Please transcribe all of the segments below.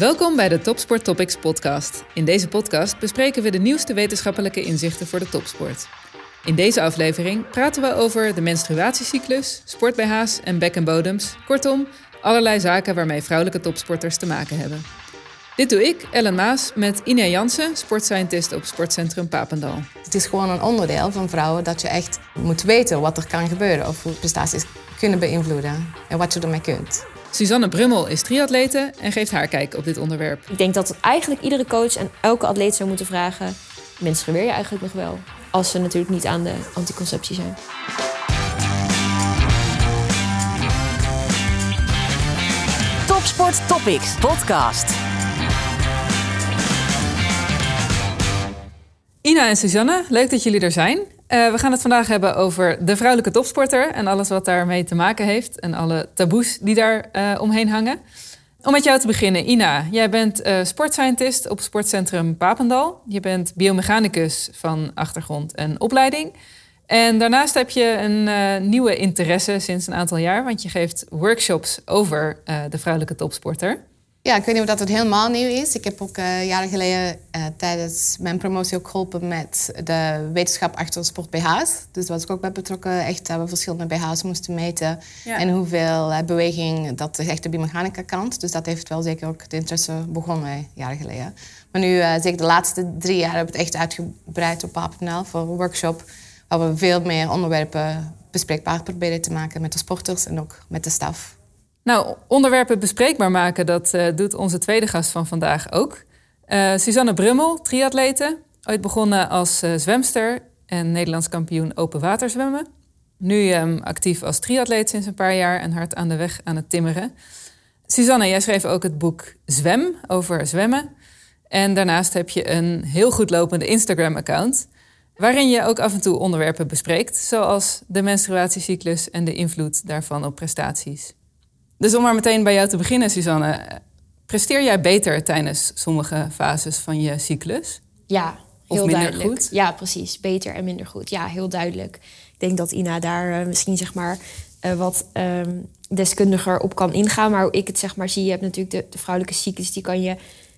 Welkom bij de Topsport Topics podcast. In deze podcast bespreken we de nieuwste wetenschappelijke inzichten voor de topsport. In deze aflevering praten we over de menstruatiecyclus, sport-BH's en bek en bodems. Kortom, allerlei zaken waarmee vrouwelijke topsporters te maken hebben. Dit doe ik, Ellen Maas, met Ina Jansen, sportscientist op Sportcentrum Papendal. Het is gewoon een onderdeel van vrouwen dat je echt moet weten wat er kan gebeuren of hoe prestaties kunnen beïnvloeden en wat je ermee kunt. Suzanne Brummel is triatlete en geeft haar kijk op dit onderwerp. Ik denk dat eigenlijk iedere coach en elke atleet zou moeten vragen... menstrueer je eigenlijk nog wel? Als ze natuurlijk niet aan de anticonceptie zijn. Topsport Topics podcast. Ina en Suzanne, leuk dat jullie er zijn. Uh, we gaan het vandaag hebben over de vrouwelijke topsporter en alles wat daarmee te maken heeft en alle taboes die daar uh, omheen hangen. Om met jou te beginnen, Ina, jij bent uh, sportscientist op Sportcentrum Papendal. Je bent biomechanicus van achtergrond en opleiding. En daarnaast heb je een nieuwe interesse sinds een aantal jaar, want je geeft workshops over de vrouwelijke topsporter. Ja, ik weet niet of dat het helemaal nieuw is. Ik heb ook uh, jaren geleden uh, tijdens mijn promotie ook geholpen met de wetenschap achter sport BH's. Dus daar was ik ook bij betrokken. Echt dat we verschillende BH's moesten meten. En hoeveel uh, beweging dat de echte biomechanica kant. Dus dat heeft wel zeker ook de interesse begonnen jaren geleden. Maar nu, zeker de laatste drie jaar, hebben we het echt uitgebreid op Papendal voor een workshop. Waar we veel meer onderwerpen bespreekbaar proberen te maken met de sporters en ook met de staf. Nou, onderwerpen bespreekbaar maken, dat uh, doet onze tweede gast van vandaag ook. Uh, Suzanne Brummel, triatlete. Ooit begonnen als uh, zwemster en Nederlands kampioen open water zwemmen. Nu um, actief als triatleet sinds een paar jaar en hard aan de weg aan het timmeren. Suzanne, jij schreef ook het boek Zwem over zwemmen. En daarnaast heb je een heel goed lopende Instagram-account... waarin je ook af en toe onderwerpen bespreekt... zoals de menstruatiecyclus en de invloed daarvan op prestaties. Dus om maar meteen bij jou te beginnen, Suzanne. Presteer jij beter tijdens sommige fases van je cyclus? Ja, heel of minder goed? Ja, precies. Beter en minder goed. Ja, heel duidelijk. Ik denk dat Ina daar uh, misschien zeg maar uh, wat um, deskundiger op kan ingaan. Maar hoe ik het zeg maar zie, je hebt natuurlijk de, de, vrouwelijke cyclus. Die kan je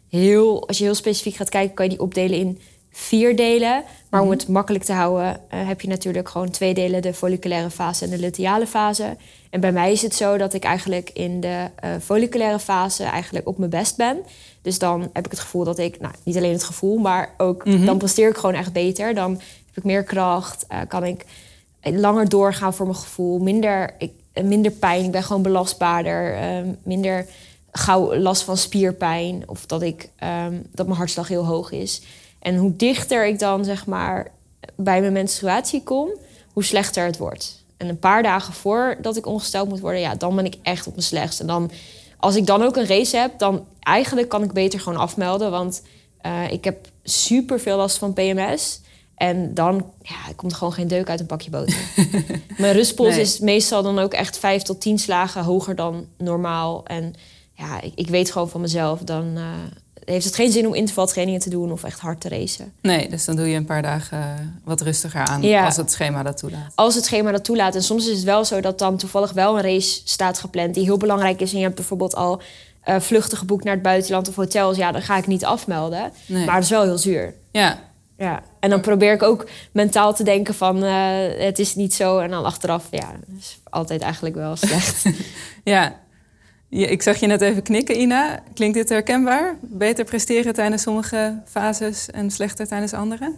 heel, als je heel specifiek gaat kijken, kan je die opdelen in vier delen. Maar om mhm. het makkelijk te houden, uh, heb je natuurlijk gewoon twee delen: de folliculaire fase en de luteale fase. En bij mij is het zo dat ik eigenlijk in de uh, folliculaire fase eigenlijk op mijn best ben. Dus dan heb ik het gevoel dat ik, nou niet alleen het gevoel, maar ook mhm. dan presteer ik gewoon echt beter. Dan heb ik meer kracht, uh, kan ik langer doorgaan voor mijn gevoel, minder, ik, minder pijn. Ik ben gewoon belastbaarder, minder gauw last van spierpijn of dat, ik, um, dat mijn hartslag heel hoog is. En hoe dichter ik dan zeg maar bij mijn menstruatie kom, hoe slechter het wordt. En een paar dagen voordat ik ongesteld moet worden, ja, dan ben ik echt op mijn slechtst. En dan, als ik dan ook een race heb, dan eigenlijk kan ik beter gewoon afmelden. Want uh, ik heb super veel last van PMS. En dan ja, komt er gewoon geen deuk uit een pakje boter. Mijn rustpols is meestal dan ook echt vijf tot tien slagen hoger dan normaal. En ja, ik, ik weet gewoon van mezelf, dan, uh, heeft het geen zin om intervaltrainingen te doen of echt hard te racen. Nee, dus dan doe je een paar dagen eh, wat rustiger aan als het schema dat toelaat. Als het schema dat toelaat. En soms is het wel zo dat dan toevallig wel een race staat gepland die heel belangrijk is. En je hebt bijvoorbeeld al uh, vluchten geboekt naar het buitenland of hotels. Ja, dan ga ik niet afmelden. Maar dat is wel heel zuur. Ja. Ja, en dan probeer ik ook mentaal te denken van uh, het is niet zo. En dan achteraf, ja, is altijd eigenlijk wel slecht. ja, ik zag je net even knikken, Ina. Klinkt dit herkenbaar? Beter presteren tijdens sommige fases en slechter tijdens andere?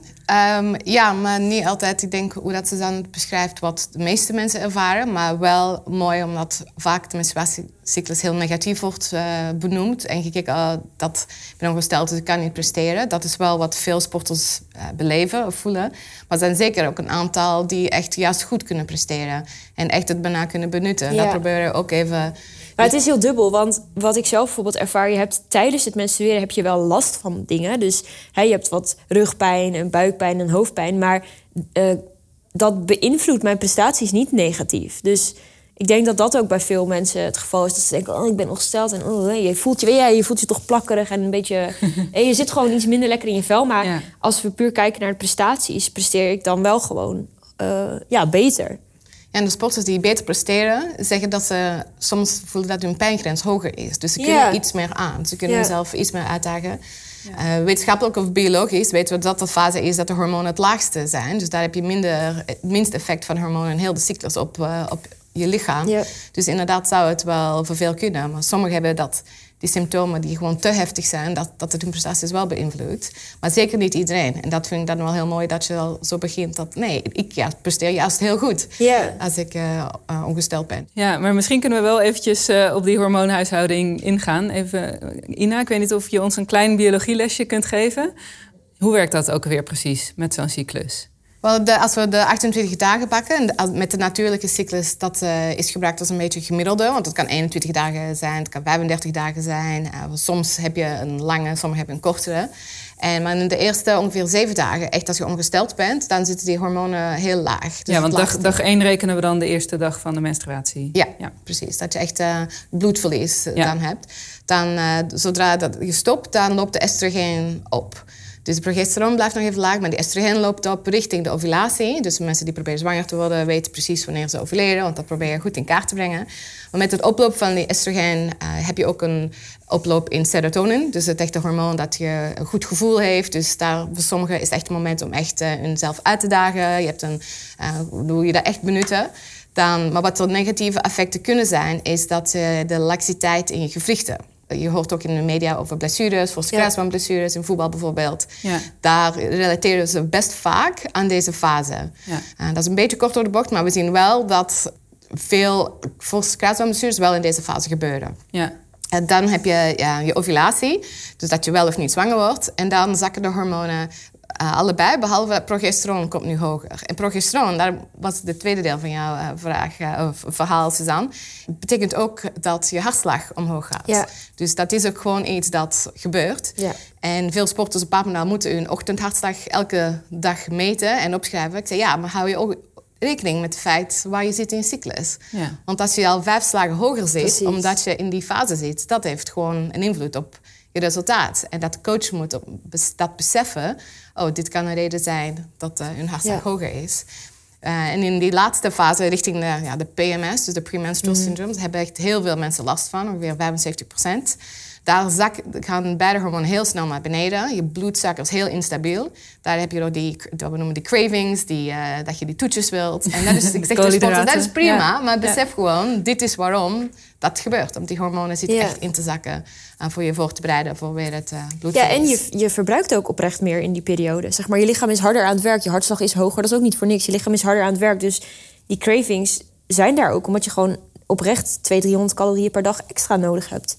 Um, ja, maar niet altijd. Ik denk hoe dat ze dan beschrijft wat de meeste mensen ervaren. Maar wel mooi omdat vaak de menstruatiecyclus heel negatief wordt uh, benoemd. En gekeken, uh, dat ik ben ongesteld, dus ik kan niet presteren. Dat is wel wat veel sporters beleven of voelen. Maar er zijn zeker ook een aantal die echt juist goed kunnen presteren. En echt het bijna kunnen benutten. Ja. Dat proberen we ook even maar het is heel dubbel, want wat ik zelf bijvoorbeeld ervaar... je hebt tijdens het menstrueren heb je wel last van dingen. Dus hè, je hebt wat rugpijn en buikpijn en hoofdpijn. Maar uh, dat beïnvloedt mijn prestaties niet negatief. Dus ik denk dat dat ook bij veel mensen het geval is. Dat ze denken, oh, ik ben ongesteld. En oh, je, voelt je, ja, je voelt je toch plakkerig en een beetje... en je zit gewoon iets minder lekker in je vel. Maar als we puur kijken naar de prestaties... presteer ik dan wel gewoon uh, ja, beter. En de sporters die beter presteren, zeggen dat ze soms voelen dat hun pijngrens hoger is. Dus ze kunnen iets meer aan. Ze kunnen zichzelf iets meer uitdagen. Uh, wetenschappelijk of biologisch weten we dat de fase is dat de hormonen het laagste zijn. Dus daar heb je minder, het minste effect van hormonen in heel de cyclus op, uh, op je lichaam. Dus inderdaad zou het wel voor veel kunnen. Maar sommigen hebben dat die symptomen die gewoon te heftig zijn, dat, dat het hun prestaties wel beïnvloedt. Maar zeker niet iedereen. En dat vind ik dan wel heel mooi dat je al zo begint dat nee, ik ja, presteer juist heel goed als ik uh, ongesteld ben. Ja, maar misschien kunnen we wel eventjes uh, op die hormoonhuishouding ingaan. Even, Ina, ik weet niet of je ons een klein biologielesje kunt geven. Hoe werkt dat ook weer precies met zo'n cyclus? De, als we de 28 dagen pakken, met de natuurlijke cyclus, dat uh, is gebruikt als een beetje gemiddelde. Want het kan 21 dagen zijn, het kan 35 dagen zijn. Uh, soms heb je een lange, soms heb je een kortere. En, maar in de eerste ongeveer zeven dagen, echt als je ongesteld bent, dan zitten die hormonen heel laag. Dus ja, want dag, dag één rekenen we dan de eerste dag van de menstruatie. Ja, ja. precies. Dat je echt uh, bloedverlies dan hebt. Dan, zodra dat je stopt, dan loopt de estrogeen op. Dus de progesteron blijft nog even laag, maar die estrogen loopt op richting de ovulatie. Dus mensen die proberen zwanger te worden weten precies wanneer ze ovuleren, want dat probeer je goed in kaart te brengen. Maar met het oploop van die estrogen uh, heb je ook een oploop in serotonin. Dus het echte hormoon dat je een goed gevoel heeft. Dus daar, voor sommigen is het echt het moment om echt hunzelf uit te dagen. Je hebt een, uh, je dat echt benutten. Dan, maar wat er negatieve effecten kunnen zijn, is dat de laxiteit in je gewrichten je hoort ook in de media over blessures, voor kruisbandblessures in voetbal bijvoorbeeld. Ja. Daar relateren ze best vaak aan deze fase. Ja. Uh, dat is een beetje kort door de bocht, maar we zien wel dat veel kruisbandblessures wel in deze fase gebeuren. Ja. En dan heb je ja, je ovulatie, dus dat je wel of niet zwanger wordt. En dan zakken de hormonen uh, allebei, behalve progesteron komt nu hoger. En progesteron, daar was het tweede deel van jouw uh, vraag, uh, verhaal, Suzanne. betekent ook dat je hartslag omhoog gaat. Ja. Dus dat is ook gewoon iets dat gebeurt. Ja. En veel sporters op Papendal moeten hun ochtendhartslag elke dag meten en opschrijven. Ik zei, ja, maar hou je ook rekening met het feit waar je zit in je cyclus. Ja. Want als je al vijf slagen hoger zit, omdat je in die fase zit... dat heeft gewoon een invloed op je resultaat. En dat coach moet dat beseffen. Oh, dit kan een reden zijn dat uh, hun hartslag hoger is. Uh, en in die laatste fase, richting de, ja, de PMS, dus de premenstrual mm. hebben echt heel veel mensen last van, ongeveer 75 procent. Daar zak, gaan beide hormonen heel snel naar beneden. Je bloedsuiker is heel instabiel. Daar heb je ook die, wat we noemen die cravings, die, uh, dat je die toetjes wilt. En dat is, ik zeg dat is prima, maar besef gewoon, dit is waarom dat gebeurt. Omdat die hormonen zitten echt in te zakken uh, voor je voor te bereiden voor weer het uh, bloed. Ja, en je, je verbruikt ook oprecht meer in die periode. Zeg maar, je lichaam is harder aan het werk, je hartslag is hoger. Dat is ook niet voor niks. Je lichaam is harder aan het werk. Dus die cravings zijn daar ook, omdat je gewoon oprecht 200, 300 calorieën per dag extra nodig hebt.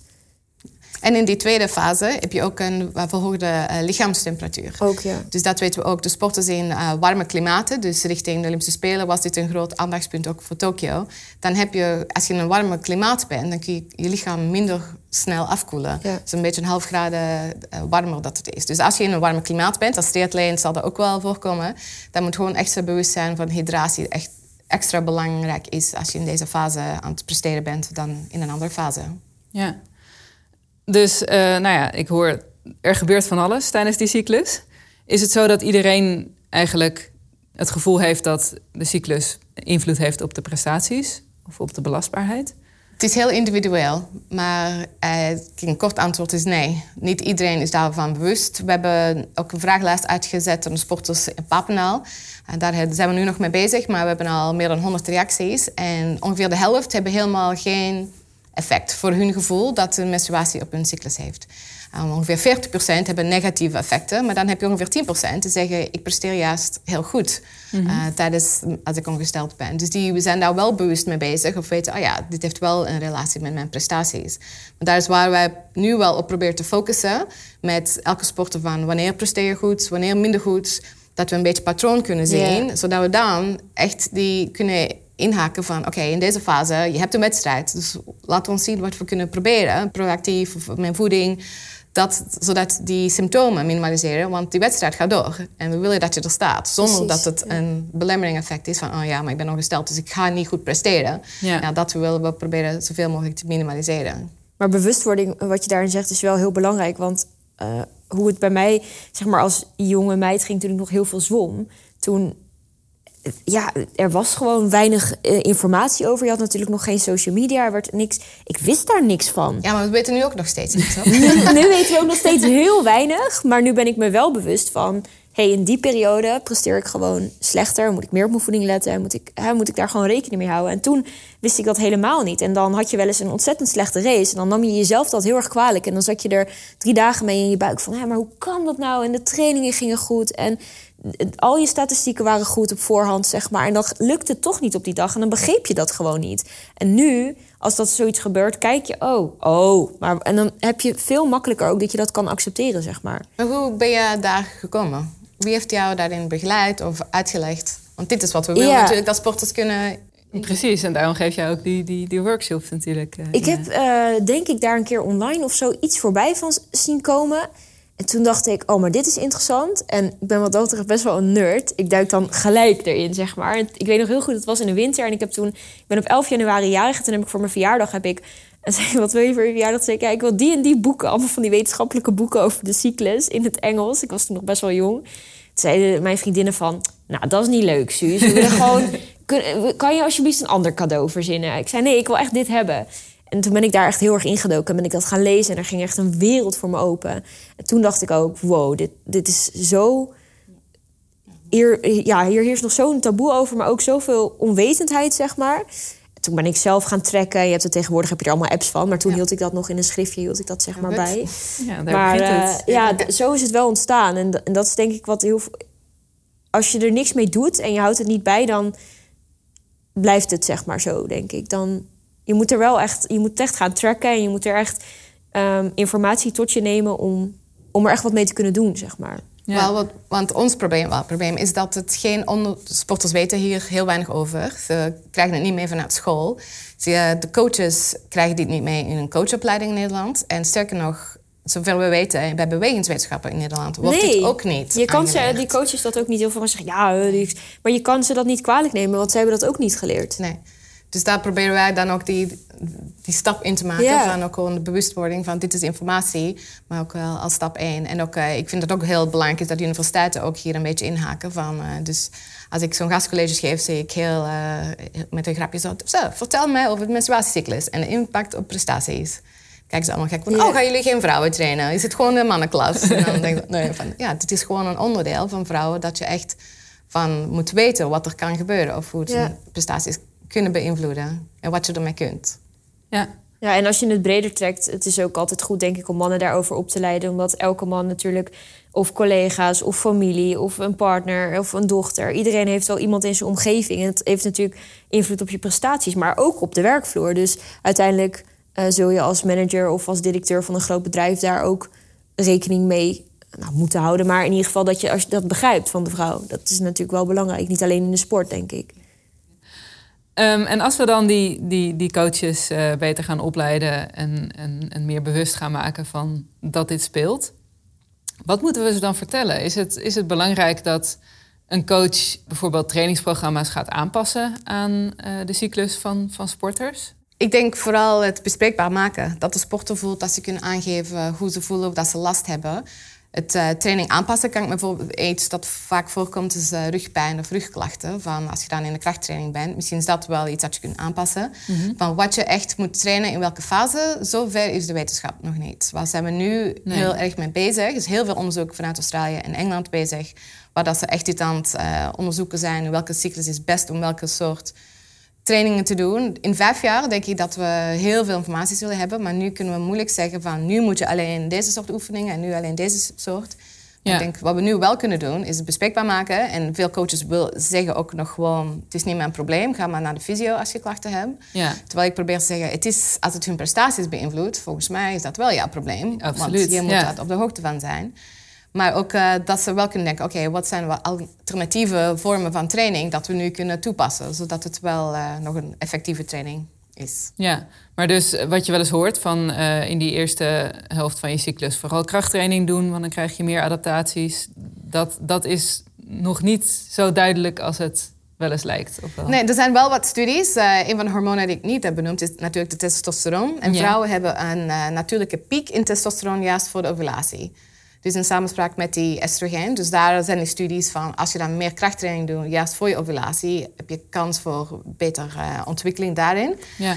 En in die tweede fase heb je ook een verhoogde uh, lichaamstemperatuur. Ook, ja. Dus dat weten we ook. De sporters in uh, warme klimaten, dus richting de Olympische Spelen, was dit een groot aandachtspunt ook voor Tokio. Dan heb je, als je in een warme klimaat bent, dan kun je je lichaam minder snel afkoelen. Ja. Dus een beetje een half graden uh, warmer dat het is. Dus als je in een warme klimaat bent, als triatleet zal dat ook wel voorkomen, dan moet gewoon extra bewust zijn van hydratie echt extra belangrijk is als je in deze fase aan het presteren bent dan in een andere fase. Ja. Dus uh, nou ja, ik hoor, er gebeurt van alles tijdens die cyclus. Is het zo dat iedereen eigenlijk het gevoel heeft dat de cyclus invloed heeft op de prestaties of op de belastbaarheid? Het is heel individueel, maar uh, een kort antwoord is nee. Niet iedereen is daarvan bewust. We hebben ook een vragenlijst uitgezet door de sporters in Papenaal. En daar zijn we nu nog mee bezig, maar we hebben al meer dan 100 reacties. En ongeveer de helft hebben helemaal geen effect voor hun gevoel dat de menstruatie op hun cyclus heeft. Um, ongeveer 40% hebben negatieve effecten, maar dan heb je ongeveer 10% te zeggen: ik presteer juist heel goed mm tijdens als ik ongesteld ben. Dus die we zijn daar wel bewust mee bezig of weten: oh ja, dit heeft wel een relatie met mijn prestaties. Maar daar is waar wij nu wel op proberen te focussen met elke sporter van wanneer presteer je goed, wanneer minder goed. Dat we een beetje patroon kunnen zien, zodat we dan echt die kunnen inhaken van oké, in deze fase, je hebt een wedstrijd. Dus laten we ons zien wat we kunnen proberen. Proactief of met voeding. Dat, zodat die symptomen minimaliseren, want die wedstrijd gaat door. En we willen dat je er staat, zonder dat het een belemmering effect is van, oh ja, maar ik ben ongesteld, dus ik ga niet goed presteren. Ja. dat willen we proberen zoveel mogelijk te minimaliseren. Maar bewustwording, wat je daarin zegt, is wel heel belangrijk. Want uh, hoe het bij mij, zeg maar als jonge meid ging toen ik nog heel veel zwom, toen ja, er was gewoon weinig eh, informatie over. Je had natuurlijk nog geen social media. Er werd niks, ik wist daar niks van. Ja, maar we weten nu ook nog steeds niet. nu, nu weten we ook nog steeds heel weinig. Maar nu ben ik me wel bewust van hey, in die periode presteer ik gewoon slechter. Moet ik meer op mijn voeding letten? Moet ik, hè, moet ik daar gewoon rekening mee houden? En toen wist ik dat helemaal niet. En dan had je wel eens een ontzettend slechte race. En dan nam je jezelf dat heel erg kwalijk. En dan zat je er drie dagen mee in je buik van... Hé, maar hoe kan dat nou? En de trainingen gingen goed. En al je statistieken waren goed op voorhand, zeg maar. En dan lukte het toch niet op die dag. En dan begreep je dat gewoon niet. En nu, als dat zoiets gebeurt, kijk je... Oh, oh. Maar, en dan heb je veel makkelijker ook dat je dat kan accepteren, zeg maar. Maar hoe ben je daar gekomen? Wie heeft jou daarin begeleid of uitgelegd? Want dit is wat we willen natuurlijk, dat sporters kunnen... Precies, en daarom geef jij ook die, die, die workshops natuurlijk. Uh, ik heb, uh, denk ik, daar een keer online of zo iets voorbij van zien komen. En toen dacht ik, oh, maar dit is interessant. En ik ben wat dat betreft best wel een nerd. Ik duik dan gelijk erin, zeg maar. Ik weet nog heel goed, het was in de winter. En ik heb toen, ik ben op 11 januari jarig. En toen heb ik voor mijn verjaardag heb ik en zei wat wil je voor je verjaardag? Zei ik, ik wil die en die boeken. Allemaal van die wetenschappelijke boeken over de cyclus in het Engels. Ik was toen nog best wel jong. Toen zeiden mijn vriendinnen van... Nou, dat is niet leuk, Suus. We willen gewoon... Kan je alsjeblieft een ander cadeau verzinnen? Ik zei, nee, ik wil echt dit hebben. En toen ben ik daar echt heel erg ingedoken. En ben ik dat gaan lezen. En er ging echt een wereld voor me open. En toen dacht ik ook, wow, dit, dit is zo... Hier, ja, hier heerst nog zo'n taboe over, maar ook zoveel onwetendheid, zeg maar toen ben ik zelf gaan trekken. Je hebt er tegenwoordig heb je er allemaal apps van, maar toen hield ik dat nog in een schriftje, hield ik dat zeg maar bij. Ja, daar maar uh, ja, zo is het wel ontstaan. En, en dat is denk ik wat heel Als je er niks mee doet en je houdt het niet bij, dan blijft het zeg maar zo, denk ik. Dan je moet er wel echt, je moet echt gaan tracken en je moet er echt um, informatie tot je nemen om, om er echt wat mee te kunnen doen, zeg maar. Ja. Wel, want ons probleem, wel, probleem is dat het geen onder... Sporters weten hier heel weinig over. Ze krijgen het niet mee vanuit school. Ze, de coaches krijgen dit niet mee in een coachopleiding in Nederland. En sterker nog, zover we weten, bij bewegingswetenschappen in Nederland wordt nee, dit ook niet. Je kan ze, die coaches dat ook niet heel veel zeggen. Ja, maar je kan ze dat niet kwalijk nemen, want ze hebben dat ook niet geleerd. Nee. Dus daar proberen wij dan ook die, die stap in te maken. Van ook gewoon de bewustwording van dit is informatie, maar ook wel als stap één. En ook, uh, ik vind het ook heel belangrijk dat universiteiten ook hier een beetje inhaken. Van, uh, dus als ik zo'n gastcolleges geef, zeg ik heel uh, met een grapje zo, zo, vertel mij over het menstruatiecyclus en de impact op prestaties. Kijken ze allemaal gek van, oh, gaan jullie geen vrouwen trainen? Is het gewoon een mannenklas? en dan denk ik, nee, van, ja, het is gewoon een onderdeel van vrouwen dat je echt van moet weten wat er kan gebeuren of hoe het prestaties kunnen beïnvloeden en wat je ermee kunt. Ja. Ja, en als je het breder trekt, het is ook altijd goed, denk ik, om mannen daarover op te leiden. Omdat elke man natuurlijk, of collega's, of familie, of een partner, of een dochter. Iedereen heeft wel iemand in zijn omgeving. En het heeft natuurlijk invloed op je prestaties, maar ook op de werkvloer. Dus uiteindelijk uh, zul je als manager of als directeur van een groot bedrijf daar ook rekening mee nou, moeten houden. Maar in ieder geval dat je als je dat begrijpt van de vrouw. Dat is natuurlijk wel belangrijk. Niet alleen in de sport, denk ik. Ehm, en als we dan die, die, die coaches uh, beter gaan opleiden en, en, en meer bewust gaan maken van dat dit speelt, wat moeten we ze dan vertellen? Is het, is het belangrijk dat een coach bijvoorbeeld trainingsprogramma's gaat aanpassen aan uh, de cyclus van, van sporters? Ik denk vooral het bespreekbaar maken. Dat de sporter voelt dat ze kunnen aangeven hoe ze voelen of dat ze last hebben het uh, training aanpassen kan ik me bijvoorbeeld iets dat vaak voorkomt is uh, rugpijn of rugklachten. Van als je dan in de krachttraining bent, misschien is dat wel iets dat je kunt aanpassen. Mhm. Van wat je echt moet trainen in welke fase, zover is de wetenschap nog niet. Waar zijn we nu heel erg mee bezig? Er is heel veel onderzoek vanuit Australië en Engeland bezig, waar dat ze echt dit aan het uh, onderzoeken zijn. Welke cyclus is best om welke soort trainingen te doen. In vijf jaar denk ik dat we heel veel informatie zullen hebben. Maar nu kunnen we moeilijk zeggen van nu moet je alleen deze soort oefeningen en nu alleen deze soort. Ja. Ik denk wat we nu wel kunnen doen is het bespreekbaar maken. En veel coaches wil zeggen ook nog gewoon het is niet mijn probleem. Ga maar naar de fysio als je klachten hebt. Ja. Terwijl ik probeer te zeggen het is als het hun prestaties beïnvloedt. Volgens mij is dat wel jouw probleem. Absoluut. Want je moet daar op de hoogte van zijn. Maar ook uh, dat ze wel kunnen denken, oké, wat zijn wel alternatieve vormen van training dat we nu kunnen toepassen, zodat het wel uh, nog een effectieve training is. Ja, maar dus eh, wat je wel eens hoort van uh, in die eerste helft van je cyclus vooral krachttraining doen, want dan krijg je meer adaptaties. Dat, dat is nog niet zo duidelijk als het wel eens lijkt. Of wel? Nee, er zijn wel wat studies. Uh, een van de hormonen die ik niet heb benoemd is natuurlijk de testosteron. En vrouwen hebben een natuurlijke piek in testosteron juist voor de ovulatie. Dus in samenspraak met die estrogen. Dus daar zijn die studies van, als je dan meer krachttraining doet, juist voor je ovulatie, heb je kans voor betere uh, ontwikkeling daarin. Ja.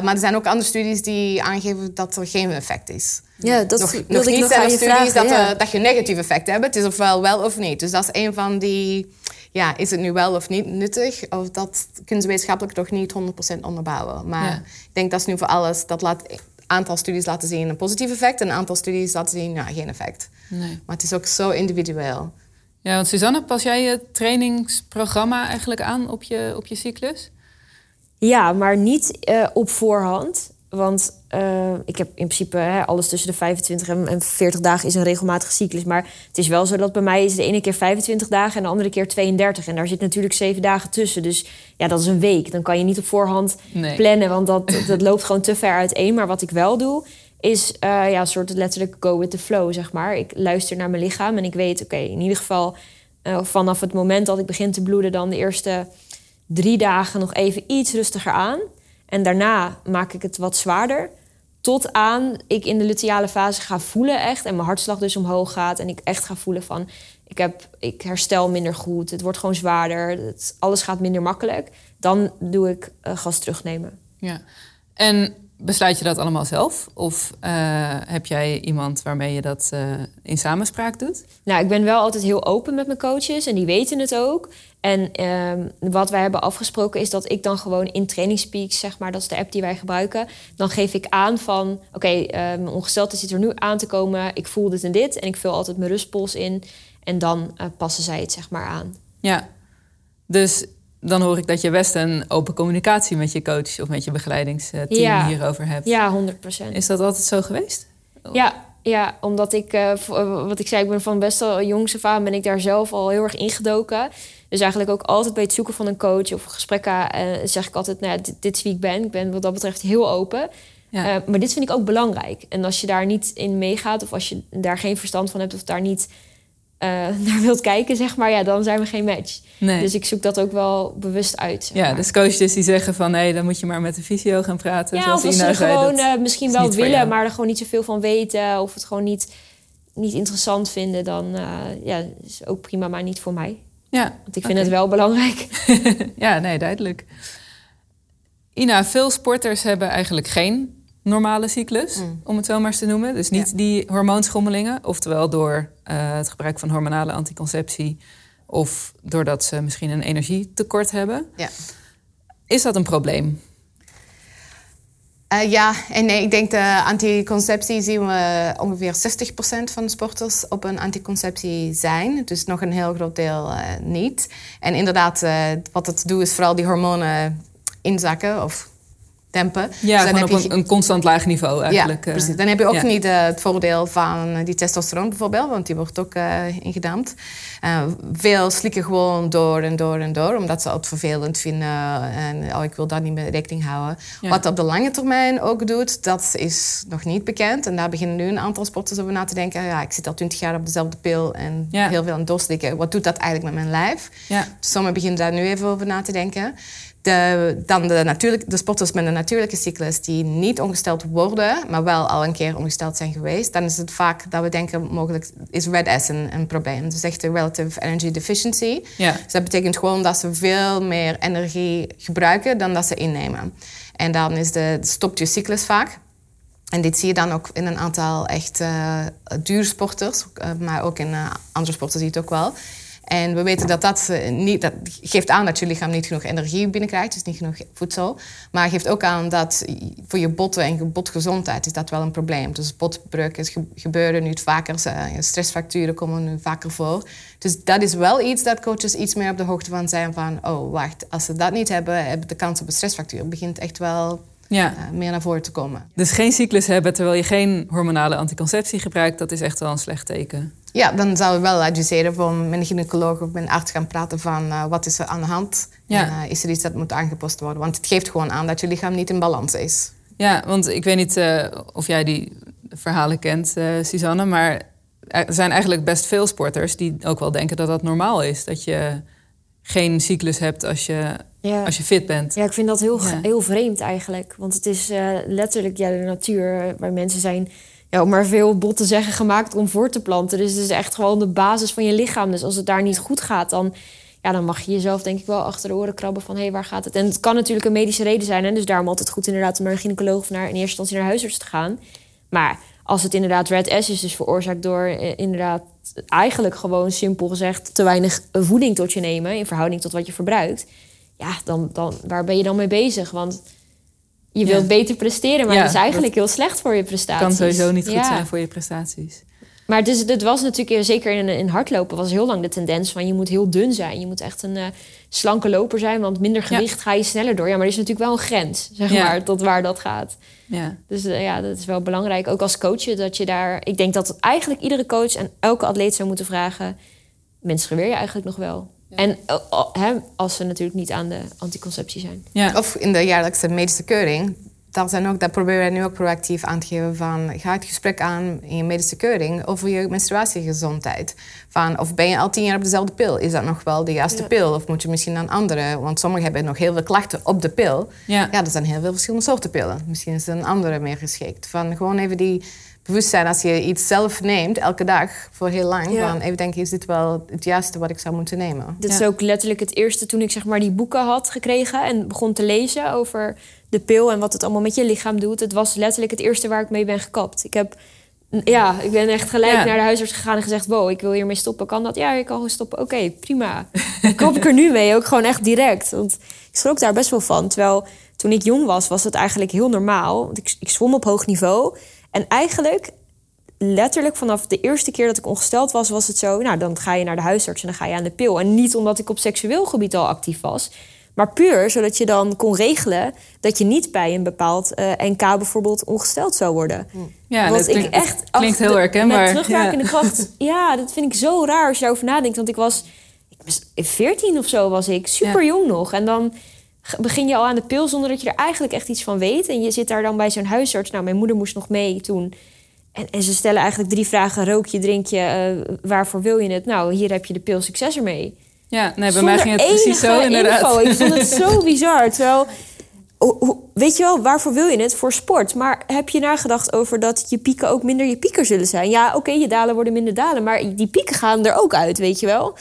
maar er zijn ook andere studies die aangeven dat er geen effect is. Ja, dat nog, nog niet zijn er studies dat, ja. dat je negatief effect hebt. Het is ofwel wel of niet. Dus dat is een van die... Ja, is het nu wel of niet nuttig? Of dat kunnen ze wetenschappelijk toch niet 100% onderbouwen. Maar ik denk dat is nu voor alles... Dat laat aantal studies laten zien een positief effect... en een aantal studies laten zien ja, geen effect. Nee. Maar het is ook zo individueel. Ja, want Suzanne, pas jij je trainingsprogramma eigenlijk aan op je, op je cyclus? Ja, maar niet uh, op voorhand. Want uh, ik heb in principe hè, alles tussen de 25 en 40 dagen is een regelmatige cyclus. Maar het is wel zo dat bij mij is de ene keer 25 dagen en de andere keer 32. En daar zit natuurlijk zeven dagen tussen. Dus ja, dat is een week. Dan kan je niet op voorhand plannen, want dat, dat loopt gewoon te ver uiteen. Maar wat ik wel doe, is uh, ja, een soort letterlijk go with the flow, zeg maar. Ik luister naar mijn lichaam en ik weet, oké, in ieder geval uh, vanaf het moment dat ik begin te bloeden, dan de eerste drie dagen nog even iets rustiger aan. En daarna maak ik het wat zwaarder. Tot aan ik in de luteale fase ga voelen echt. En mijn hartslag dus omhoog gaat. En ik echt ga voelen van... Ik, heb, ik herstel minder goed. Het wordt gewoon zwaarder. Het, alles gaat minder makkelijk. Dan doe ik uh, gas terugnemen. Ja. En besluit je dat allemaal zelf? Of uh, heb jij iemand waarmee je dat uh, in samenspraak doet? Nou, ik ben wel altijd heel open met mijn coaches en die weten het ook. En um, wat wij hebben afgesproken is dat ik dan gewoon in Trainingspeaks, zeg maar, dat is de app die wij gebruiken, dan geef ik aan van, oké, okay, uh, mijn ongesteldheid zit er nu aan te komen, ik voel dit en dit en ik vul altijd mijn rustpols in en dan uh, passen zij het zeg maar aan. Ja, dus dan hoor ik dat je best een open communicatie met je coach of met je begeleidingsteam hierover hebt. Ja, 100%. Is dat altijd zo geweest? Ja, ja omdat ik, uh, wat ik zei, ik ben van best wel jongs af ben ik daar zelf al heel erg ingedoken. Dus eigenlijk ook altijd bij het zoeken van een coach of gesprekken uh, zeg ik altijd, nou ja, dit, dit, is wie ik ben. Ik ben wat dat betreft heel open. Ja. Uh, maar dit vind ik ook belangrijk. En als je daar niet in meegaat of als je daar geen verstand van hebt of daar niet uh, naar wilt kijken, zeg maar, ja, dan zijn we geen match. Nee. Dus ik zoek dat ook wel bewust uit. ja, dus coaches die zeggen van nee, dan moet je maar met de fysio gaan praten. Ja, of ze gewoon uh, misschien wel willen, maar er gewoon niet zoveel van weten of het gewoon niet, niet interessant vinden, dan uh, ja, is ook prima, maar niet voor mij. Ja, Want ik vind het wel belangrijk. ja, nee, duidelijk. Ina, veel sporters hebben eigenlijk geen normale cyclus, mm. om het zo maar eens te noemen. Dus niet die hormoonschommelingen, oftewel door uh, het gebruik van hormonale anticonceptie of doordat ze misschien een energietekort hebben. Ja. Is dat een probleem? Uh, ja en nee. Ik denk de anticonceptie zien we ongeveer 60% van de sporters op een anticonceptie zijn. Dus nog een heel groot deel uh, niet. En inderdaad, wat het doet is vooral die hormonen inzakken of dempen. Ja, dus dan heb je... een, constant laag niveau eigenlijk. Ja, precies. Dan heb je ook niet uh, het voordeel van die testosteron bijvoorbeeld, want die wordt ook uh, ingedampt. Uh, veel slikken gewoon door en door en door, omdat ze het vervelend vinden en oh, ik wil daar niet mee rekening houden. Wat op de lange termijn ook doet, dat is nog niet bekend. En daar beginnen nu een aantal sporters over na te denken. Ja, ik zit al twintig jaar op dezelfde pil en heel veel aan het doorslikken. Wat doet dat eigenlijk met mijn lijf? Ja. Sommigen beginnen daar nu even over na te denken. De, dan de, natuurlijk, de sporters met een natuurlijke cyclus die niet ongesteld worden, maar wel al een keer ongesteld zijn geweest, dan is het vaak dat we denken mogelijk is red S een, een probleem. Dus echt de relative energy deficiency. Ja. Dus dat betekent gewoon dat ze veel meer energie gebruiken dan dat ze innemen. En dan is de, stopt je cyclus vaak. En dit zie je dan ook in een aantal echt uh, duursporters, uh, maar ook in uh, andere sporten zie je het ook wel. En we weten dat dat, eh, niet, dat geeft aan dat je lichaam niet genoeg energie binnenkrijgt, dus niet genoeg voedsel. Maar geeft ook aan dat voor je botten en botgezondheid is dat wel een probleem. Dus botbreuk is gebeuren nu vaker, stressfacturen komen nu vaker voor. Dus dat is wel iets dat coaches iets meer op de hoogte van zijn van, oh wacht, als ze dat niet hebben, hebben de kans op een stressfactuur begint echt wel ja. Uh, meer naar voren te komen. Dus geen cyclus hebben terwijl je geen hormonale anticonceptie gebruikt, dat is echt wel een slecht teken. Ja, dan zou ik wel adviseren voor mijn gynaecoloog of mijn arts gaan praten van uh, wat is er aan de hand. Ja. En, uh, is er iets dat moet aangepast worden? Want het geeft gewoon aan dat je lichaam niet in balans is. Ja, want ik weet niet uh, of jij die verhalen kent, Suzanne, maar er zijn eigenlijk best veel sporters die ook wel denken dat dat normaal is. Dat je geen cyclus hebt als je, als je fit bent. Ja, ik vind dat heel, heel vreemd eigenlijk. Want het is letterlijk ja, de natuur waar mensen zijn ja, maar veel bot te zeggen, gemaakt om voor te planten. Dus het is echt gewoon de basis van je lichaam. Dus als het daar niet goed gaat, dan, ja, dan mag je jezelf denk ik wel achter de oren krabben van hé, hey, waar gaat het? En het kan natuurlijk een medische reden zijn. En dus daarom altijd goed inderdaad om naar een gynaecoloog of naar, in eerste instantie naar huisarts te gaan. Maar als het inderdaad red S is, dus veroorzaakt door eh, inderdaad eigenlijk gewoon simpel gezegd te weinig voeding tot je nemen in verhouding tot wat je verbruikt. Ja, dan, dan waar ben je dan mee bezig? Want je wilt beter presteren, maar het is eigenlijk heel slecht voor je prestaties. kan sowieso niet goed zijn voor je prestaties. Maar dus, het was natuurlijk, zeker in, in hardlopen, was heel lang de tendens van je moet heel dun zijn. Je moet echt een uh, slanke loper zijn, want minder gewicht ga je sneller door. Ja, maar er is natuurlijk wel een grens, zeg maar, tot waar dat gaat. Ja. Dus uh, ja, dat is wel belangrijk. Ook als coach, dat je daar... Ik denk dat eigenlijk iedere coach en elke atleet zou moeten vragen... mensen geweer je eigenlijk nog wel? En uh, als ze natuurlijk niet aan de anticonceptie zijn. Ja. Of in de jaarlijkse medische keuring daar, zijn ook, daar proberen wij nu ook proactief aan te geven van... ga het gesprek aan in je medische keuring over je menstruatiegezondheid. Van, of ben je al tien jaar op dezelfde pil? Is dat nog wel de juiste pil? Of moet je misschien een andere? Want sommigen hebben nog heel veel klachten op de pil. Ja, ja er zijn heel veel verschillende soorten pillen. Misschien is een andere meer geschikt. Van gewoon even die bewustzijn als je iets zelf neemt, elke dag, voor heel lang. Ja. Van even denken, is dit wel het juiste wat ik zou moeten nemen? Dit is ook letterlijk het eerste toen ik zeg maar die boeken had gekregen en begon te lezen over de pil en wat het allemaal met je lichaam doet. Het was letterlijk het eerste waar ik mee ben gekapt. Ik heb ja, ik ben echt gelijk naar de huisarts gegaan en gezegd: Wow, ik wil hiermee stoppen. Kan dat? Ja, je kan gewoon stoppen. Oké, prima. Dan kap ik er nu mee, ook gewoon echt direct. Want ik schrok daar best wel van. Terwijl toen ik jong was, was het eigenlijk heel normaal. Want ik, ik zwom op hoog niveau. En eigenlijk, letterlijk vanaf de eerste keer dat ik ongesteld was, was het zo: Nou, dan ga je naar de huisarts en dan ga je aan de pil. En niet omdat ik op seksueel gebied al actief was. Maar puur zodat je dan kon regelen dat je niet bij een bepaald uh, eh, NK bijvoorbeeld ongesteld zou worden. Ja, dat klinkt, ik echt klinkt heel herkenbaar. Met terugwerkende ja. kracht. Ja, dat vind ik zo raar als je daarover nadenkt. Want ik was, ik was 14 of zo was ik, super jong nog. En dan begin je al aan de pil zonder dat je er eigenlijk echt iets van weet. En je zit daar dan bij zo'n huisarts. Nou, mijn moeder moest nog mee toen. En, en ze stellen eigenlijk drie vragen. Rook je, drink je, uh, waarvoor wil je het? Nou, hier heb je de pil, succes ermee. Ja, nee, bij mij ging het precies zo inderdaad. Info. Ik vond het zo bizar. Terwijl, weet je wel, waarvoor wil je het? Voor sport. Maar heb je nagedacht over dat je pieken ook minder je pieker zullen zijn? Ja, oké, je dalen worden minder dalen. Maar die pieken gaan er ook uit, weet je wel?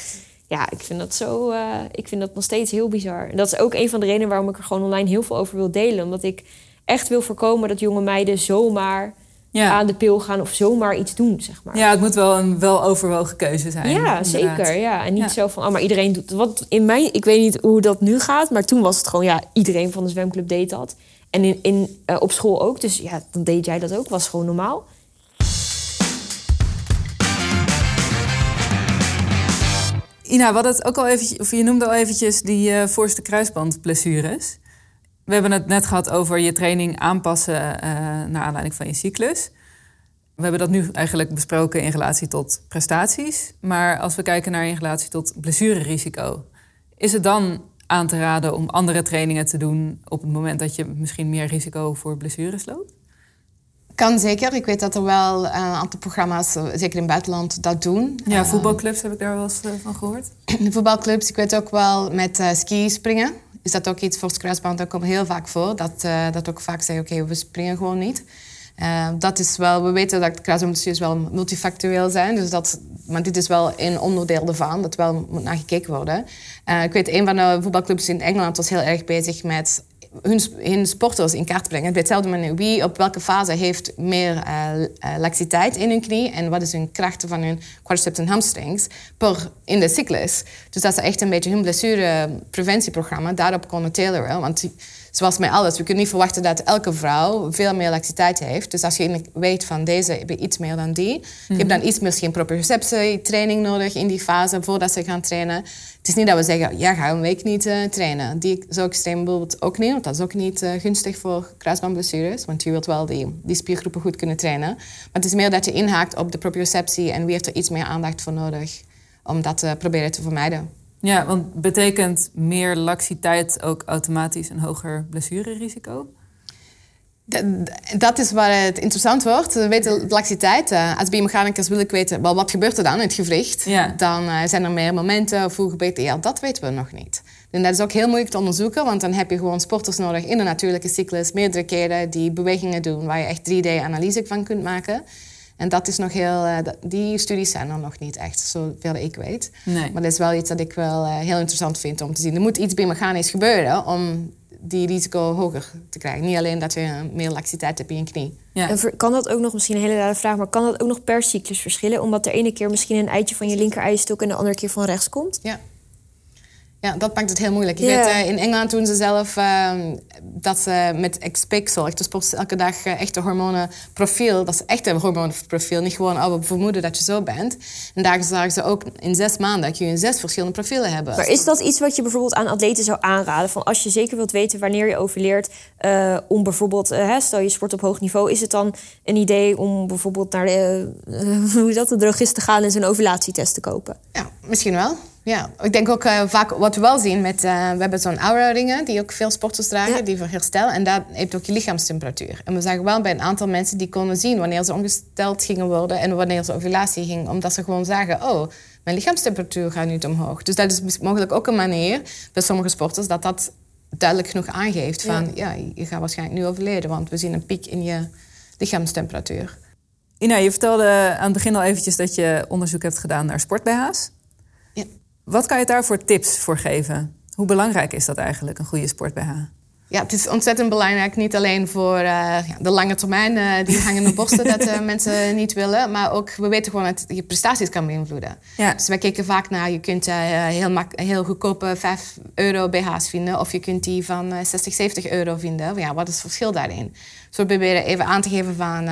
Ja, ik vind dat zo. Uh, ik vind dat nog steeds heel bizar. En dat is ook een van de redenen waarom ik er gewoon online heel veel over wil delen. Omdat ik echt wil voorkomen dat jonge meiden zomaar ja. aan de pil gaan of zomaar iets doen, zeg maar. Ja, het moet wel een wel overwogen keuze zijn. Ja, zeker. Ja. En niet zo van, oh, maar iedereen doet wat in mij. Ik weet niet hoe dat nu gaat, maar toen was het gewoon, ja, iedereen van de zwemclub deed dat. En in, in, uh, op school ook. Dus ja, dan deed jij dat ook. Was gewoon normaal. Ina, wat het ook al eventjes, of je noemde al eventjes die uh, voorste kruisbandblessures. We hebben het net gehad over je training aanpassen uh, naar aanleiding van je cyclus. We hebben dat nu eigenlijk besproken in relatie tot prestaties. Maar als we kijken naar in relatie tot blessurerisico, is het dan aan te raden om andere trainingen te doen op het moment dat je misschien meer risico voor blessures loopt? Kan zeker. Ik weet dat er wel een aantal programma's, zeker in het buitenland, dat doen. Ja, ehm, voetbalclubs heb ik daar wel eens eh, van gehoord. De voetbalclubs, ik weet ook wel met uh, ski springen is dat ook iets voor het kruisband. Dat komt heel vaak voor. Dat, uh, dat ook vaak zeggen, oké, we springen gewoon niet. Uh, dat is wel, we weten dat kruisbandblessures wel multifactueel zijn. Dus dat, maar dit is wel een onderdeel ervan, dat wel moet naar gekeken worden. Ik weet, een van de voetbalclubs in Engeland was heel erg bezig met hun, hun sporters in kaart brengen. Op hetzelfde manier, wie op welke fase heeft meer uh, laxiteit in hun knie en wat is hun krachten van hun quadriceps en hamstrings per in de cyclus. Dus dat is echt een beetje hun blessurepreventieprogramma daarop konden tailoren. Want zoals met alles, we kunnen niet verwachten dat elke vrouw veel meer laxiteit heeft. Dus als je weet van deze heb je iets meer dan die, mm je hebt dan iets misschien proprioceptie training nodig in die fase voordat ze gaan trainen. Het is niet dat we zeggen, ja, ga een week niet uh, trainen. Die zo extreem bijvoorbeeld ook niet, want dat is ook niet uh, gunstig voor kruisbandblessures, want je wilt wel die, die spiergroepen goed kunnen trainen. Maar het is meer dat je inhaakt op de proprioceptie en wie heeft er iets meer aandacht voor nodig om dat te proberen te vermijden. Ja, want betekent meer laxiteit ook automatisch een hoger blessurerisico? Dat is waar het interessant wordt. We weten laxiteit. Eh, als biomechanicus wil ik weten, wat gebeurt er dan in het gewricht? Dan uh, zijn er meer momenten of hoe gebeurt Ja, dat weten we nog niet. En dat is ook heel moeilijk te onderzoeken, want dan heb je gewoon sporters nodig in de natuurlijke cyclus, meerdere keren die bewegingen doen, waar je echt 3D-analyse van kunt maken. En dat is nog heel, uh, die studies zijn er nog niet echt, zoveel ik weet. Nee. Maar dat is wel iets dat ik wel uh, heel interessant vind om te zien. Er moet iets biomechanisch gebeuren om die risico hoger te krijgen. Niet alleen dat je meer laxiteit hebt in je knie. Ja. En kan dat ook nog, misschien een hele rare vraag, maar kan dat ook nog per cyclus verschillen? Omdat de ene keer misschien een eitje van je linker eistok en de andere keer van rechts komt? Ja. Ja, dat maakt het heel moeilijk. Je weet, uh, in Engeland doen ze zelf uh, dat ze met Expixel, echt dus elke dag uh, echte hormonenprofiel, dat is echt een hormonenprofiel, niet gewoon oh, we vermoeden dat je zo bent. En daar zagen ze ook in zes maanden kun je zes verschillende profielen hebben. Maar is dat iets wat je bijvoorbeeld aan atleten zou aanraden? Van als je zeker wilt weten wanneer je overleert, uh, om bijvoorbeeld, stel je sport op hoog niveau, is het dan een idee om bijvoorbeeld naar de, hoe dat, de drogist te gaan en zijn ovulatietest te kopen? Ja, misschien wel. Ja, ik denk ook uh, vaak wat we wel zien met... Uh, we hebben zo'n aura-ringen die ook veel sporters dragen, die voor herstel. En dat heeft ook je lichaamstemperatuur. En we zagen wel bij een aantal mensen die konden zien wanneer ze ongesteld gingen worden en wanneer ze ovulatie ging. Omdat ze gewoon zagen, oh, mijn lichaamstemperatuur gaat nu omhoog. Dus dat is mogelijk ook een manier bij sommige sporters dat dat duidelijk genoeg aangeeft van... Ja, ja je gaat waarschijnlijk nu overleden, want we zien een piek in je lichaamstemperatuur. Ina, je vertelde aan het begin al eventjes dat je onderzoek hebt gedaan naar sport-BH's. Ja. Wat kan je daar voor tips voor geven? Hoe belangrijk is dat eigenlijk, een goede sport-BH? Ja, het is ontzettend belangrijk. Niet alleen voor uh, de lange termijn, uh, die hangende borsten, dat uh, mensen niet willen. Maar ook, we weten gewoon dat je prestaties kan beïnvloeden. Ja. Dus wij kijken vaak naar, je kunt heel, heel goedkope 5 euro BH's vinden. Of je kunt die van 60, 70 euro vinden. Ja, wat is het verschil daarin? We proberen even aan te geven van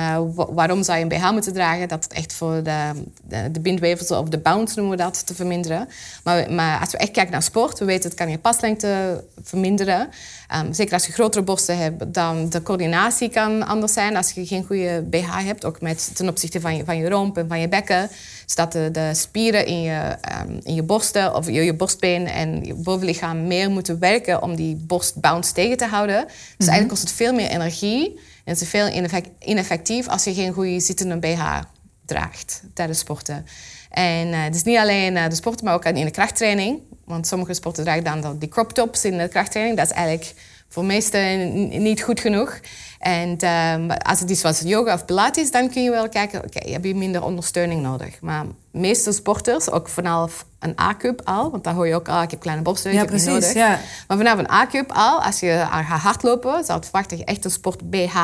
waarom zou je een BH moeten dragen. Dat het echt voor de, de, de bindwevels of de bounce noemen we dat, te verminderen. Maar, maar als we echt kijken naar sport, we weten het kan je paslengte verminderen. Um, zeker als je grotere borsten hebt, dan de coördinatie kan anders zijn als je geen goede BH hebt. Ook met, ten opzichte van je, van je romp en van je bekken. Zodat de, de spieren in je, um, in je borsten of je, je borstbeen en je bovenlichaam meer moeten werken om die borstbounce tegen te houden. Dus mm eigenlijk kost het veel meer energie en het is veel ineffectief als je geen goede zittende BH draagt tijdens sporten. En uh, het is niet alleen uh, de sporten, maar ook in de krachttraining. Want sommige sporten dragen dan die crop tops in de krachttraining. Dat is eigenlijk voor meesten niet goed genoeg. En um, als het is zoals yoga of pilates, dan kun je wel kijken, oké, okay, heb je minder ondersteuning nodig. Maar meeste sporters, ook vanaf een A-cup al, want daar hoor je ook al, ik heb kleine borsten, ja, precies, nodig. Ja. Maar vanaf een A-cup al, als je gaat hardlopen, zou het verwachten dat je echt een sport BH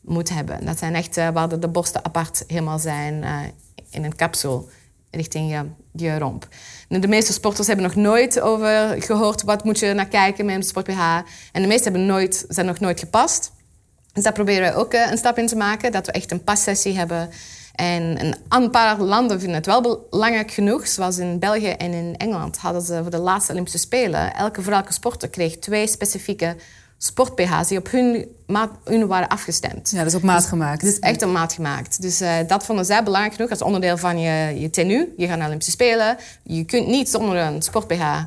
moet hebben. Dat zijn echt uh, waar de, de, borsten apart helemaal zijn uh, in een capsule richting je, je romp. De meeste sporters hebben nog nooit over gehoord wat moet je naar kijken met een sport BH. En de meeste hebben nooit, zijn nog nooit gepast. Dus daar proberen we ook eh, een stap in te maken, dat we echt een passessie hebben. En een paar landen vinden het wel belangrijk genoeg, zoals in België en in Engeland hadden ze voor de laatste Olympische Spelen, elke vrouwelijke sporter kreeg twee specifieke sport-BH's die op hun, maat, hun waren afgestemd. Ja, dat is op maat dus gemaakt. Dus echt op maat gemaakt. Dus uh, dat vonden zij belangrijk genoeg als onderdeel van je, je tenue. Je gaat naar Olympische Spelen. Je kunt niet zonder een sport-BH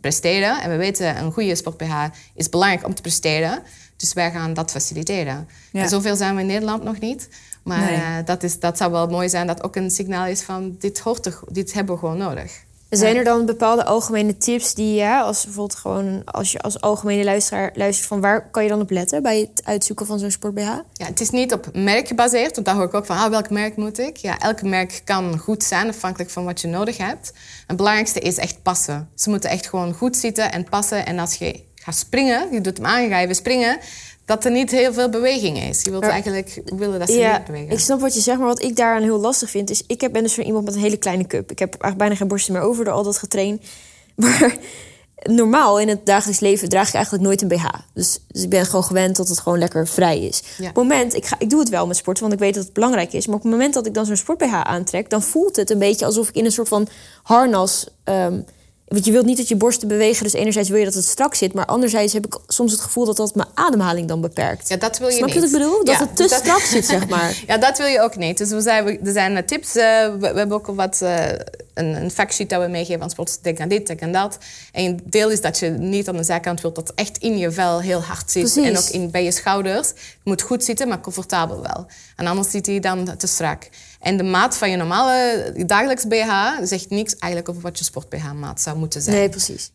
presteren. En we weten, een goede sport-BH is belangrijk om te presteren. Dus wij gaan dat faciliteren. En zoveel zijn we in Nederland nog niet. Maar uh, dat, is, dat zou wel mooi zijn dat ook een signaal is van dit, hoort er, dit hebben we gewoon nodig. Zijn er dan bepaalde algemene tips die ja, als bijvoorbeeld gewoon als je als algemene luisteraar luistert van waar kan je dan op letten bij het uitzoeken van zo'n sport BH? Ja, het is niet op merk gebaseerd, want daar hoor ik ook van ah, welk merk moet ik? Ja, elk merk kan goed zijn afhankelijk van wat je nodig hebt. Het belangrijkste is echt passen. Ze moeten echt gewoon goed zitten en passen. En als je gaat springen, je doet hem aan, ga springen, dat er niet heel veel beweging is. Je wilt eigenlijk willen dat ze ja, niet bewegen. Ik snap wat je zegt, maar wat ik daaraan heel lastig vind... is, ik ben dus van iemand met een hele kleine cup. Ik heb eigenlijk bijna geen borsten meer over door al dat getrain. Maar normaal in het dagelijks leven draag ik eigenlijk nooit een BH. Dus, dus ik ben gewoon gewend dat het gewoon lekker vrij is. Op het moment, ik, ga, ik doe het wel met sporten, want ik weet dat het belangrijk is. Maar op het moment dat ik dan zo'n sport BH aantrek... dan voelt het een beetje alsof ik in een soort van harnas... Ehm, want je wilt niet dat je borsten bewegen, dus enerzijds wil je dat het strak zit, maar anderzijds heb ik soms het gevoel dat dat mijn ademhaling dan beperkt. Ja, dat wil je Snap niet. je wat ik bedoel? Dat het te strak zit, zeg maar. Ja, dat wil je ook niet. Dus we zijn, er zijn tips. Uh, we, hebben ook wat uh, een, een factsheet dat we meegeven aan sporters. Denk aan dit, denk aan dat. En een deel is dat je niet aan de zijkant wilt dat echt in je vel heel hard zit. Precies. En ook in, bij je schouders. Het moet goed zitten, maar comfortabel wel. En anders zit hij dan te strak. En de maat van je normale dagelijks BH zegt niks eigenlijk over wat je sport BH maat zou moeten zijn. Nee, precies.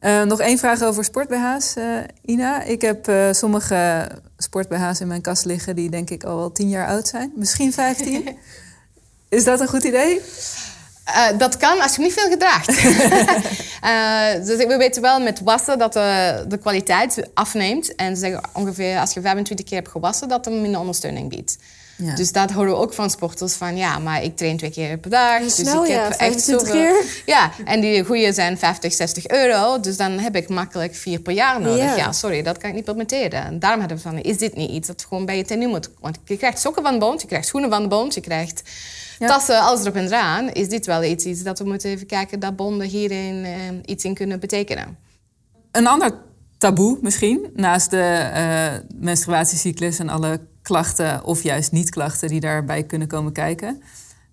Uh, nog één vraag over sport-BH's, uh, Ina. Ik heb uh, sommige sport-BH's in mijn kast liggen die denk ik al wel tien jaar oud zijn. Misschien vijftien. Is dat een goed idee? Dat kan als je niet veel gedraagt. dus we weten wel met wassen dat de, de kwaliteit afneemt. En ze zeggen ongeveer als je 25 keer hebt gewassen, dat het minder ondersteuning biedt. Ja. Dus dat horen we ook van sporters van ja, maar ik train twee keer per dag. dus ik heb echt zoveel. Keer. Ja, en die goede zijn 50, 60 euro. Dus dan heb ik makkelijk vier per jaar nodig. Ja, sorry, dat kan ik niet permitteren. En daarom hadden we van, is dit niet iets dat gewoon bij je tenue moet? Want je krijgt sokken van de bond, je krijgt schoenen van de bond, je krijgt tassen, alles erop en eraan. Is dit wel iets, iets dat we moeten even kijken dat bonden hierin uh, iets in kunnen betekenen? Een ander taboe misschien, naast de uh, menstruatiecyclus en alle klachten of juist niet-klachten die daarbij kunnen komen kijken.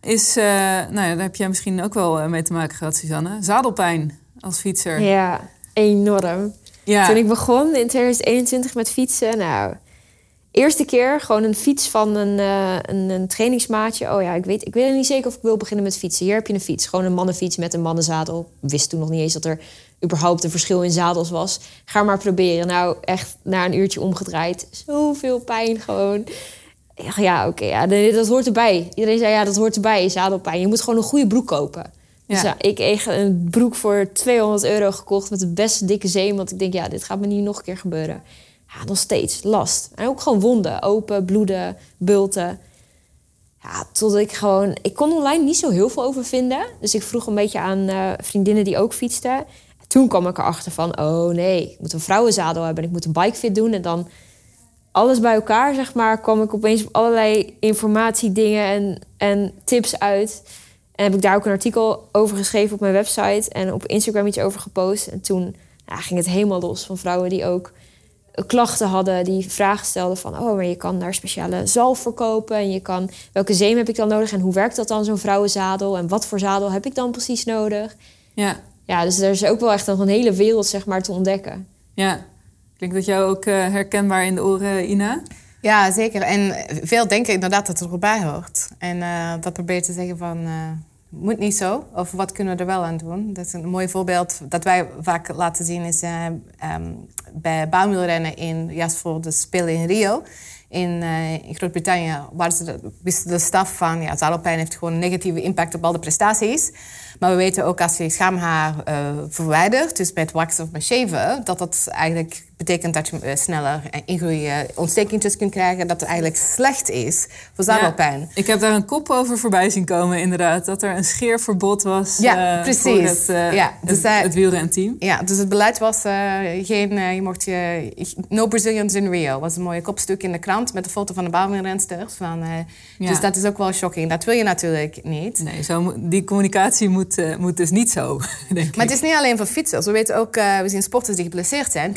Is, uh, nou ja, daar heb jij misschien ook wel eh, mee te maken gehad, Suzanne. Zadelpijn als fietser. Ja, enorm. Ja. Toen ik begon in 2021 met fietsen, nou, eerste keer gewoon een fiets van een, uh, een, een, trainingsmaatje. Oh ja, ik weet, ik weet niet zeker of ik wil beginnen met fietsen. Hier heb je een fiets, gewoon een mannenfiets met een mannenzadel. Ik wist toen nog niet eens dat er überhaupt een verschil in zadels was. Ga maar proberen. Nou, echt na een uurtje omgedraaid. Zoveel pijn gewoon. Ja, oké, ja, dat hoort erbij. Iedereen zei, ja, dat hoort erbij, zadelpijn. Je moet gewoon een goede broek kopen. Dus ja. ik heb een broek voor 200 euro gekocht met de beste dikke zeem. Want ik denk, ja, dit gaat me niet nog een keer gebeuren. Ja, nog steeds last. En ook gewoon wonden, open, bloeden, bulten. Ja, tot ik gewoon... Ik kon online niet zo heel veel over vinden. Dus ik vroeg een beetje aan uh, vriendinnen die ook fietsten toen kwam ik erachter van, oh nee, ik moet een vrouwenzadel hebben. Ik moet een bikefit doen. En dan alles bij elkaar, zeg maar, kwam ik opeens op allerlei informatiedingen en, en tips uit. En heb ik daar ook een artikel over geschreven op mijn website. En op Instagram iets over gepost. En toen ja, ging het helemaal los van vrouwen die ook klachten hadden, die vragen stelden van, oh, maar je kan daar speciale zalf verkopen en je kan, welke zeem heb ik dan nodig en hoe werkt dat dan zo'n vrouwenzadel en wat voor zadel heb ik dan precies nodig? Ja ja, dus er is ook wel echt nog een hele wereld zeg maar, te ontdekken. Ja, klinkt dat jou ook uh, herkenbaar in de oren, Ina? Ja, zeker. En veel denken inderdaad dat het erbij hoort. En uh, dat probeert te zeggen van, uh, moet niet zo. Of wat kunnen we er wel aan doen? Dat is een mooi voorbeeld dat wij vaak laten zien is um, bij baanwielrennen in, juist voor de Spelen in Rio. In, in Groot-Brittannië ze de, wisten de staf van, ja, zadelpijn heeft gewoon een negatieve impact op al de prestaties. Maar we weten ook als je schaamhaar uh, verwijdert, dus met wax of met shaven, dat dat eigenlijk betekent dat je uh, sneller ingroeien ontstekingjes kunt krijgen. Dat het eigenlijk slecht is voor zadelpijn. Ja, ik heb daar een kop over voorbij zien komen, inderdaad. Dat er een scheerverbod was ja, uh, precies. voor het, ja, dus het, het wielrenteam. Ja, dus het beleid was geen... je mocht je... No Brazilians in Rio. was een mooie kopstuk in de krant met een foto van de baanrensters. Van, ja. Dus dat is ook wel shocking. Dat wil je natuurlijk niet. Nee, zo, die communicatie moet moet, uh, moet dus niet zo, denk Maar het is niet alleen voor fietsers. We weten ook, uh, we zien sporters die geblesseerd zijn,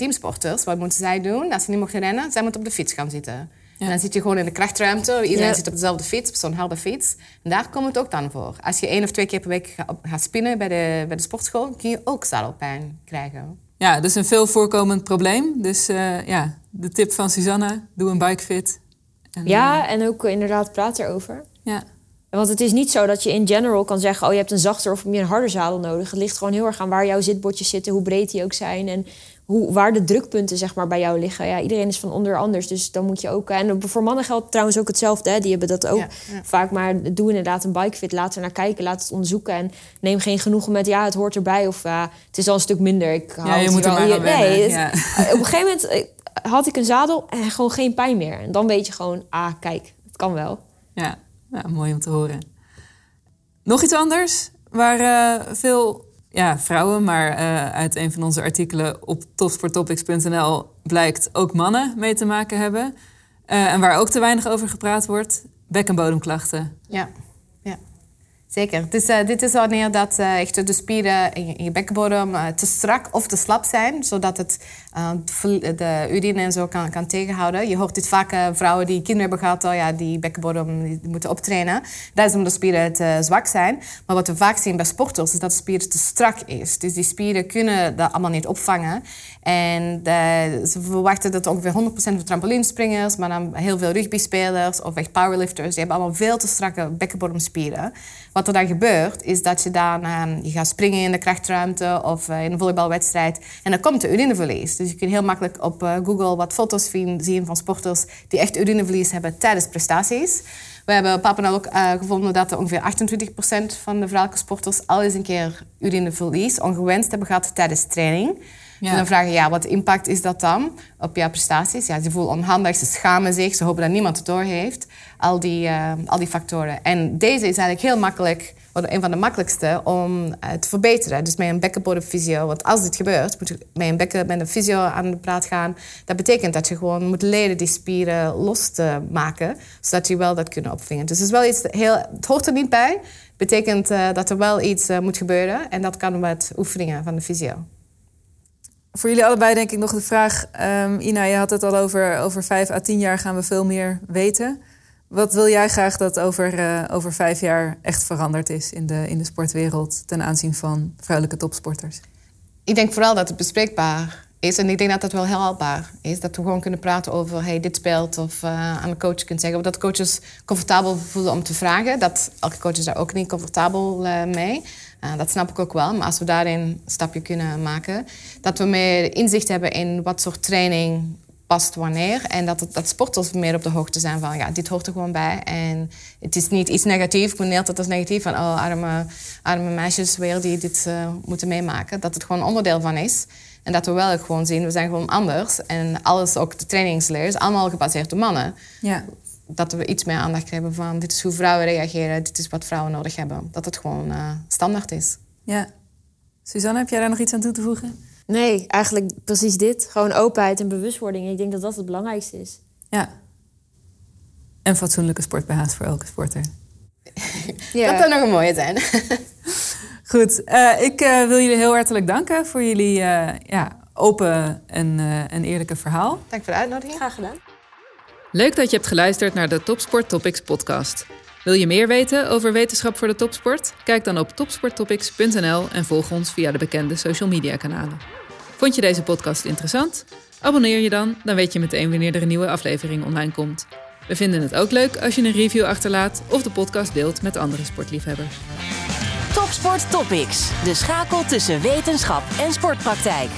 Wat moeten zij doen als ze niet mogen rennen? Zij moeten op de fiets gaan zitten. En dan zit je gewoon in de krachtruimte. Iedereen zit op dezelfde fiets, op zo'n harde fiets. En daar komt het ook dan voor. Als je één of twee keer per week gaat spinnen bij de, bij de sportschool... kun je ook zadelpijn krijgen. Ja, dat is een veel voorkomend probleem. Dus uh, ja, de tip van Susanne, doe een bikefit. En, ja, en ook inderdaad praat erover. Ja. Want het is niet zo dat je in general kan zeggen... oh, je hebt een zachter of meer een harder zadel nodig. Het ligt gewoon heel erg aan waar jouw zitbordjes zitten... hoe breed die ook zijn en hoe, waar de drukpunten zeg maar, bij jou liggen. Ja, iedereen is van onder anders, dus dan moet je ook... En voor mannen geldt trouwens ook hetzelfde. Hè? Die hebben dat ook vaak. Maar doe inderdaad een bikefit, laat er naar kijken, laat het onderzoeken... en neem geen genoegen met ja, het hoort erbij of uh, het is al een stuk minder. Ik ja, je moet er maar aan Nee, op een gegeven moment eh, had ik een zadel en gewoon geen pijn meer. En dan weet je gewoon, ah, kijk, het kan wel. Ja, ja mooi om te horen. Nog iets anders waar uh, veel ja, vrouwen, maar uh, uit een van onze artikelen op topsporttopics.nl blijkt ook mannen mee te maken hebben. Uh, en waar ook te weinig over gepraat wordt, bek- en bodemklachten. Ja. Zeker. Dus dit is wanneer dat, echt de spieren in je, bekkenbodem te strak of te slap zijn, zodat het de urine en zo kan, kan tegenhouden. Je hoort dit vaak vrouwen die kinderen hebben gehad, oh ja, die bekkenbodem moeten optrainen. Dat is omdat de spieren te zwak zijn. Maar wat we vaak zien bij sporters is dat de spier te strak is. Dus die spieren kunnen dat allemaal niet opvangen. En ze verwachten dat ongeveer 100% van trampolinespringers, maar dan heel veel rugbyspelers of echt powerlifters, die hebben allemaal veel te strakke bekkenbodemspieren Wat er dan gebeurt, is dat je dan ehm, je gaat springen in de krachtruimte of in een volleybalwedstrijd. En dan komt de urineverlies. Dus je kunt heel makkelijk op Google wat foto's zien van sporters die echt urineverlies hebben tijdens prestaties. We hebben op Papenal ook uh, gevonden dat ongeveer 28% van de vrouwelijke sporters al eens een keer urineverlies, ongewenst hebben gehad tijdens training. Ja. En dan vragen ja, wat impact is dat dan op jouw prestaties? Ja, ze voelen onhandig, ze schamen zich, ze hopen dat niemand het doorheeft. Al die, uh, al die factoren. En deze is eigenlijk heel makkelijk een van de makkelijkste om uh, te verbeteren. Dus met een bekkenbodemfysio. Want als dit gebeurt, moet je met een bekken met een fysio aan de praat gaan. Dat betekent dat je gewoon moet leren die spieren los te maken, zodat je wel dat kunnen opvingen. Dus het is wel iets heel, het hoort er niet bij. Betekent uh, dat er wel iets uh, moet gebeuren en dat kan met oefeningen van de fysio. Voor jullie allebei denk ik nog de vraag, um, Ina, je had het al over, over vijf à tien jaar gaan we veel meer weten. Wat wil jij graag dat over, uh, over vijf jaar echt veranderd is in de, in de sportwereld ten aanzien van vrouwelijke topsporters? Ik denk vooral dat het bespreekbaar is. En ik denk dat dat wel haalbaar is. Dat we gewoon kunnen praten over hey, dit speelt. Of uh, aan de coach kunt zeggen. Of dat coaches comfortabel voelen om te vragen. Dat elke coach is daar ook niet comfortabel uh, mee. Dat snap ik ook wel. Maar als we daarin een stapje kunnen maken. Dat we meer inzicht hebben in wat soort training past wanneer. En dat, het, dat sporters meer op de hoogte zijn van, ja, dit hoort er gewoon bij. En het is niet iets negatiefs, ik bedoel dat als negatief van, oh, arme, arme meisjes weer die dit uh, moeten meemaken. Dat het gewoon onderdeel van is. En dat we wel gewoon zien, we zijn gewoon anders. En alles, ook de trainingsleer, is allemaal gebaseerd op mannen. Ja. Dat we iets meer aandacht hebben van, dit is hoe vrouwen reageren, dit is wat vrouwen nodig hebben. Dat het gewoon uh, standaard is. Ja. Suzanne, heb jij daar nog iets aan toe te voegen? Nee, eigenlijk precies dit. Gewoon openheid en bewustwording. Ik denk dat dat het belangrijkste is. Ja. En fatsoenlijke sportbehaas voor elke sporter. ja. Dat zou nog een mooie zijn. Goed, uh, ik uh, wil jullie heel hartelijk danken voor jullie uh, ja, open en, en eerlijke verhaal. Dank voor de uitnodiging. Graag gedaan. Leuk dat je hebt geluisterd naar de Topsport Topics podcast. Wil je meer weten over wetenschap voor de topsport? Kijk dan op topsporttopics.nl en volg ons via de bekende social media kanalen. Vond je deze podcast interessant? Abonneer je dan, dan weet je meteen wanneer er een nieuwe aflevering online komt. We vinden het ook leuk als je een review achterlaat of de podcast deelt met andere sportliefhebbers. Topsport Topics, de schakel tussen wetenschap en sportpraktijk.